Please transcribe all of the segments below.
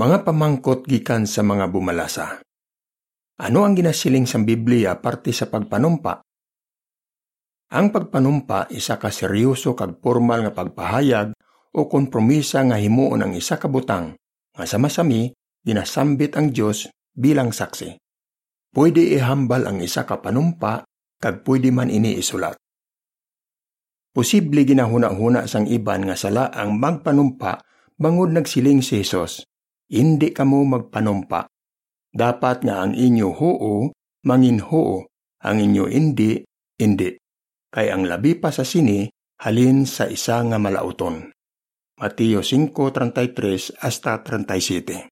Mga pamangkot gikan sa mga bumalasa. Ano ang ginasiling sa Biblia parte sa pagpanumpa? Ang pagpanumpa isa ka seryoso kag formal nga pagpahayag o kompromisa nga himuon ang isa ka butang nga sama-sami ginasambit ang Dios bilang saksi. Pwede ihambal ang isa ka panumpa kag pwede man ini isulat. Posible ginahuna-huna sang iban nga sala ang magpanumpa bangod nagsiling si Jesus hindi kamo magpanumpa. Dapat nga ang inyo huo, mangin huo, ang inyo hindi, hindi. Kay ang labi pa sa sini, halin sa isa nga malauton. Mateo 5.33 hasta 37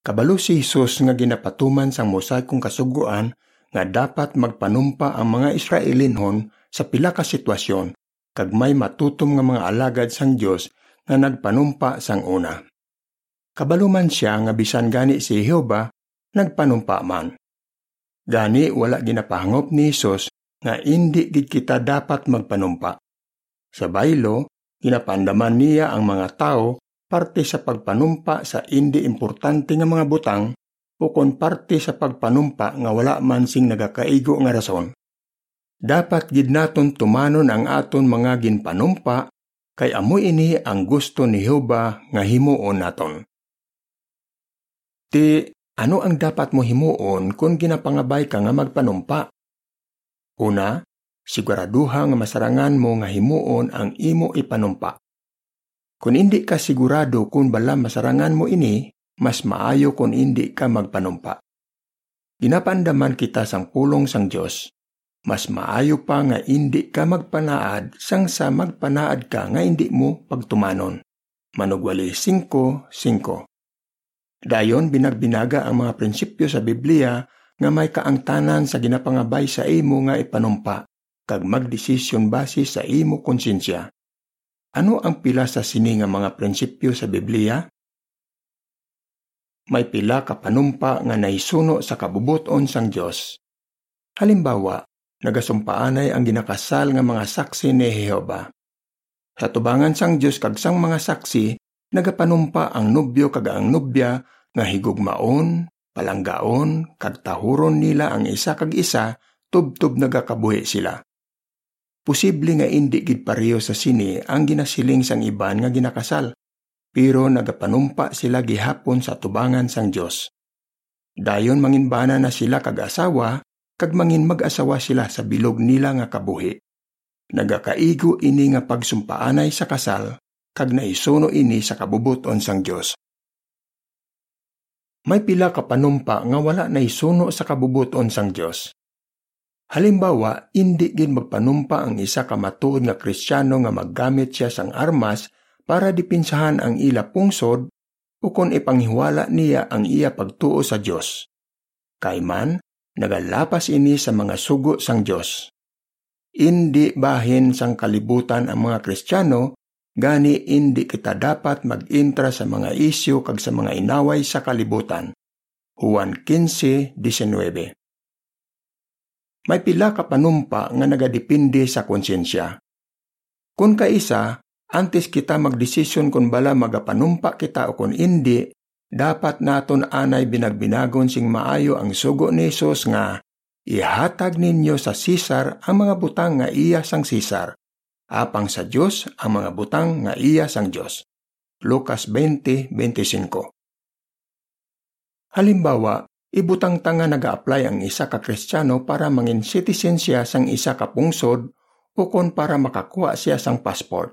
Kabalo si Jesus nga ginapatuman sang mosaikong kasuguan nga dapat magpanumpa ang mga Israelinhon sa pila ka sitwasyon kag may matutom nga mga alagad sang Dios nga nagpanumpa sang una. Kabaluman siya nga bisan gani si Jehova nagpanumpa man. Gani wala ginapahangop ni Hesus nga indi gid kita dapat magpanumpa. Sa baylo, ginapandaman niya ang mga tao parte sa pagpanumpa sa indi importante nga mga butang o kon parte sa pagpanumpa nga wala man sing nagakaigo nga rason. Dapat gid naton tumanon ang aton mga ginpanumpa kay amoy ini ang gusto ni Jehova nga himuon naton. Ti, ano ang dapat mo himuon kung ginapangabay ka nga magpanumpa? Una, siguraduha nga masarangan mo nga himuon ang imo ipanumpa. Kung hindi ka sigurado kung bala masarangan mo ini, mas maayo kung hindi ka magpanumpa. Ginapandaman kita sang pulong sang Dios. Mas maayo pa nga hindi ka magpanaad sang sa magpanaad ka nga hindi mo pagtumanon. Manugwali 5.5 Dayon binagbinaga ang mga prinsipyo sa Biblia nga may kaangtanan sa ginapangabay sa imo nga ipanumpa kag magdesisyon base sa imo konsensya. Ano ang pila sa sini nga mga prinsipyo sa Biblia? May pila ka panumpa nga naisuno sa kabubuton sang Dios. Halimbawa, nagasumpaanay ang ginakasal nga mga saksi ni Jehova. Sa tubangan sang Dios kag sang mga saksi, nagapanumpa ang nobyo kag ang nobya nga higugmaon, palanggaon, kag tahuron nila ang isa kag isa, tubtob nagakabuhi sila. Posible nga indi gid pareho sa sini ang ginasiling sang iban nga ginakasal, pero nagapanumpa sila gihapon sa tubangan sang Dios. Dayon manginbana na sila kag asawa, kag mangin mag-asawa sila sa bilog nila nga kabuhi. Nagakaigo ini nga pagsumpaanay sa kasal, kag naisuno ini sa kabubuton sang Dios. May pila ka panumpa nga wala na isuno sa kabubuton sang Dios. Halimbawa, indi gid magpanumpa ang isa ka matuod nga Kristiyano nga maggamit siya sang armas para dipinsahan ang ila pungsod o kon ipanghiwala niya ang iya pagtuo sa Dios. Kayman, nagalapas ini sa mga sugo sang Dios. Indi bahin sang kalibutan ang mga Kristiyano Gani indi kita dapat mag-intra sa mga isyu kag sa mga inaway sa kalibutan. Juan 15:19. May pila ka panumpa nga nagadepende sa konsensya. Kung kaisa, antes kita magdesisyon kung bala magapanumpa kita o kung hindi, dapat naton anay binagbinagon sing maayo ang sugo ni Jesus nga ihatag ninyo sa Sisar ang mga butang nga iya sang Sisar apang sa Dios ang mga butang nga iya sang Dios. Lucas 20:25. Halimbawa, ibutang tanga naga-apply ang isa ka Kristiyano para mangin citizen siya sang isa ka pungsod o kon para makakuha siya sang passport.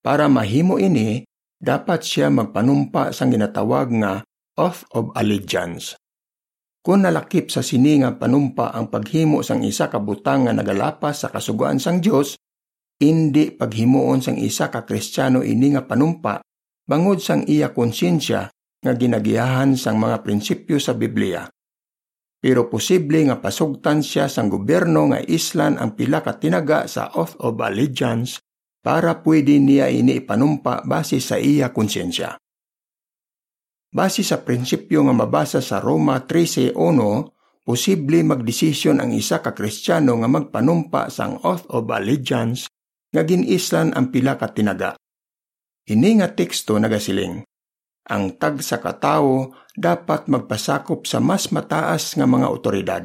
Para mahimo ini, dapat siya magpanumpa sang ginatawag nga oath of allegiance. Kung nalakip sa sininga panumpa ang paghimo sang isa ka butang nga nagalapas sa kasuguan sang Dios, Indi paghimuon sang isa ka kristyano ini nga panumpa bangod sang iya konsensya nga ginagiyahan sang mga prinsipyo sa Biblia. Pero posible nga pasugtan siya sang gobyerno nga islan ang pila ka tinaga sa oath of allegiance para pwede niya ini ipanumpa base sa iya konsensya. Base sa prinsipyo nga mabasa sa Roma 13.1, posible magdesisyon ang isa ka kristyano nga magpanumpa sang oath of allegiance nga ginislan ang pila ka tinaga. Ini nga teksto nagasiling, ang tag sa katao dapat magpasakop sa mas mataas nga mga otoridad.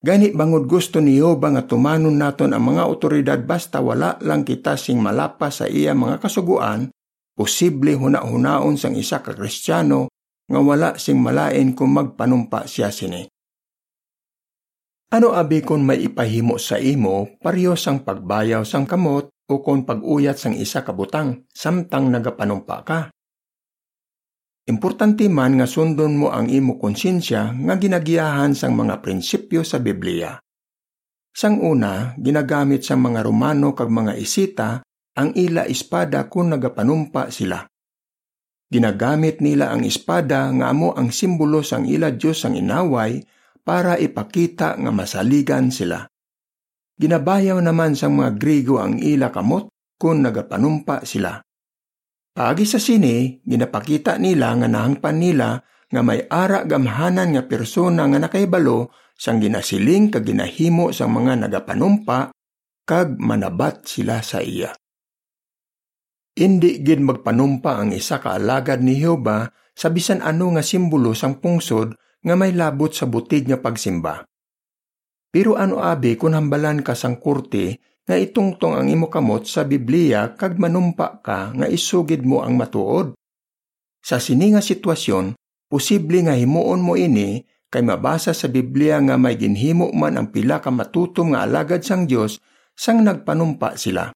Gani bangod gusto ni Yoba nga tumanon naton ang mga otoridad basta wala lang kita sing malapas sa iya mga kasuguan, posible huna-hunaon sang isa ka kristyano nga wala sing malain kung magpanumpa siya sini. Ano abi kon may ipahimo sa imo pareho sang pagbayaw sang kamot o kon pag-uyat sang isa ka butang samtang nagapanumpa ka? Importante man nga sundon mo ang imo konsensya nga ginagiyahan sang mga prinsipyo sa Biblia. Sang una, ginagamit sang mga Romano kag mga isita ang ila espada kung nagapanumpa sila. Ginagamit nila ang espada nga amo ang simbolo sang ila Diyos ang inaway para ipakita nga masaligan sila. Ginabayaw naman sang mga Grigo ang ila kamot kung nagapanumpa sila. Paagi sa sini, ginapakita nila nga nahangpan nila nga may ara gamhanan nga persona nga nakaibalo sang ginasiling kag ginahimo sang mga nagapanumpa kag manabat sila sa iya. Indi gid magpanumpa ang isa ka alagad ni Jehova sa bisan ano nga simbolo sang pungsod nga may labot sa butig nga pagsimba. Pero ano abi kung hambalan ka sang kurte nga itungtong ang imo kamot sa Biblia kag manumpa ka nga isugid mo ang matuod. Sa sini nga sitwasyon, posible nga himuon mo ini kay mabasa sa Biblia nga may ginhimo man ang pila ka matutom nga alagad sang Dios sang nagpanumpa sila.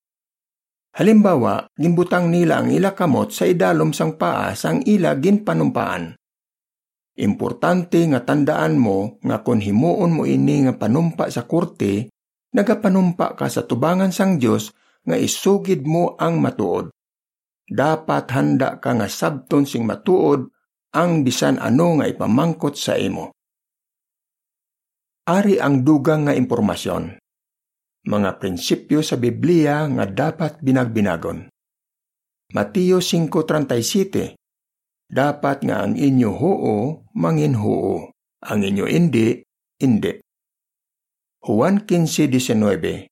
Halimbawa, ginbutang nila ang ila kamot sa idalom sang paa sang ila ginpanumpaan. Importante nga tandaan mo nga kung himuon mo ini nga panumpa sa korte, nagapanumpa ka sa tubangan sang Dios nga isugid mo ang matuod. Dapat handa ka nga sabton sing matuod ang bisan ano nga ipamangkot sa imo. Ari ang dugang nga impormasyon. Mga prinsipyo sa Biblia nga dapat binagbinagon. Mateo 5.37 Dapat nga ang inyo hoo, mangin hoo. Ang inyo hindi, hindi. Juan 15.19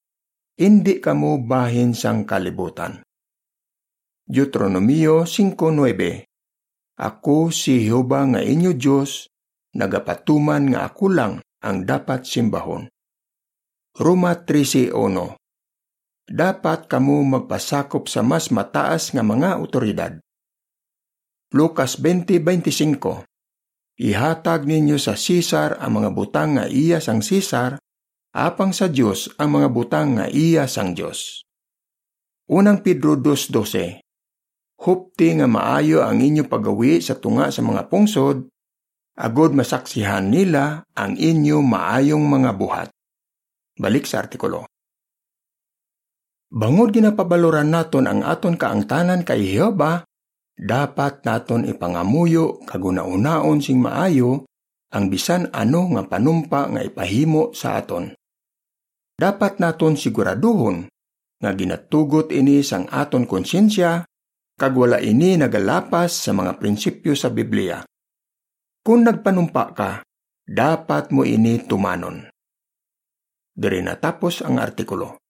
Hindi kamo bahin sang kalibutan. Deuteronomio 5.9 Ako si Jehova nga inyo Diyos, nagapatuman nga ako lang ang dapat simbahon. Roma 13.1 Dapat kamo magpasakop sa mas mataas nga mga otoridad. Lucas 20.25 Ihatag ninyo sa Caesar ang mga butang nga iya sang Caesar apang sa Dios ang mga butang nga iya sang Dios. Unang Pedro 2.12 Hupti nga maayo ang inyo pagawi sa tunga sa mga pungsod, agod masaksihan nila ang inyo maayong mga buhat. Balik sa artikulo. Bangod ginapabaloran naton ang aton kaangtanan kay Jehova, dapat naton ipangamuyo kaguna-unaon sing maayo ang bisan ano nga panumpa nga ipahimo sa aton dapat naton siguraduhon nga ginatugot ini sang aton konsensya kag wala ini nagalapas sa mga prinsipyo sa Biblia. Kung nagpanumpa ka, dapat mo ini tumanon. Diri natapos ang artikulo.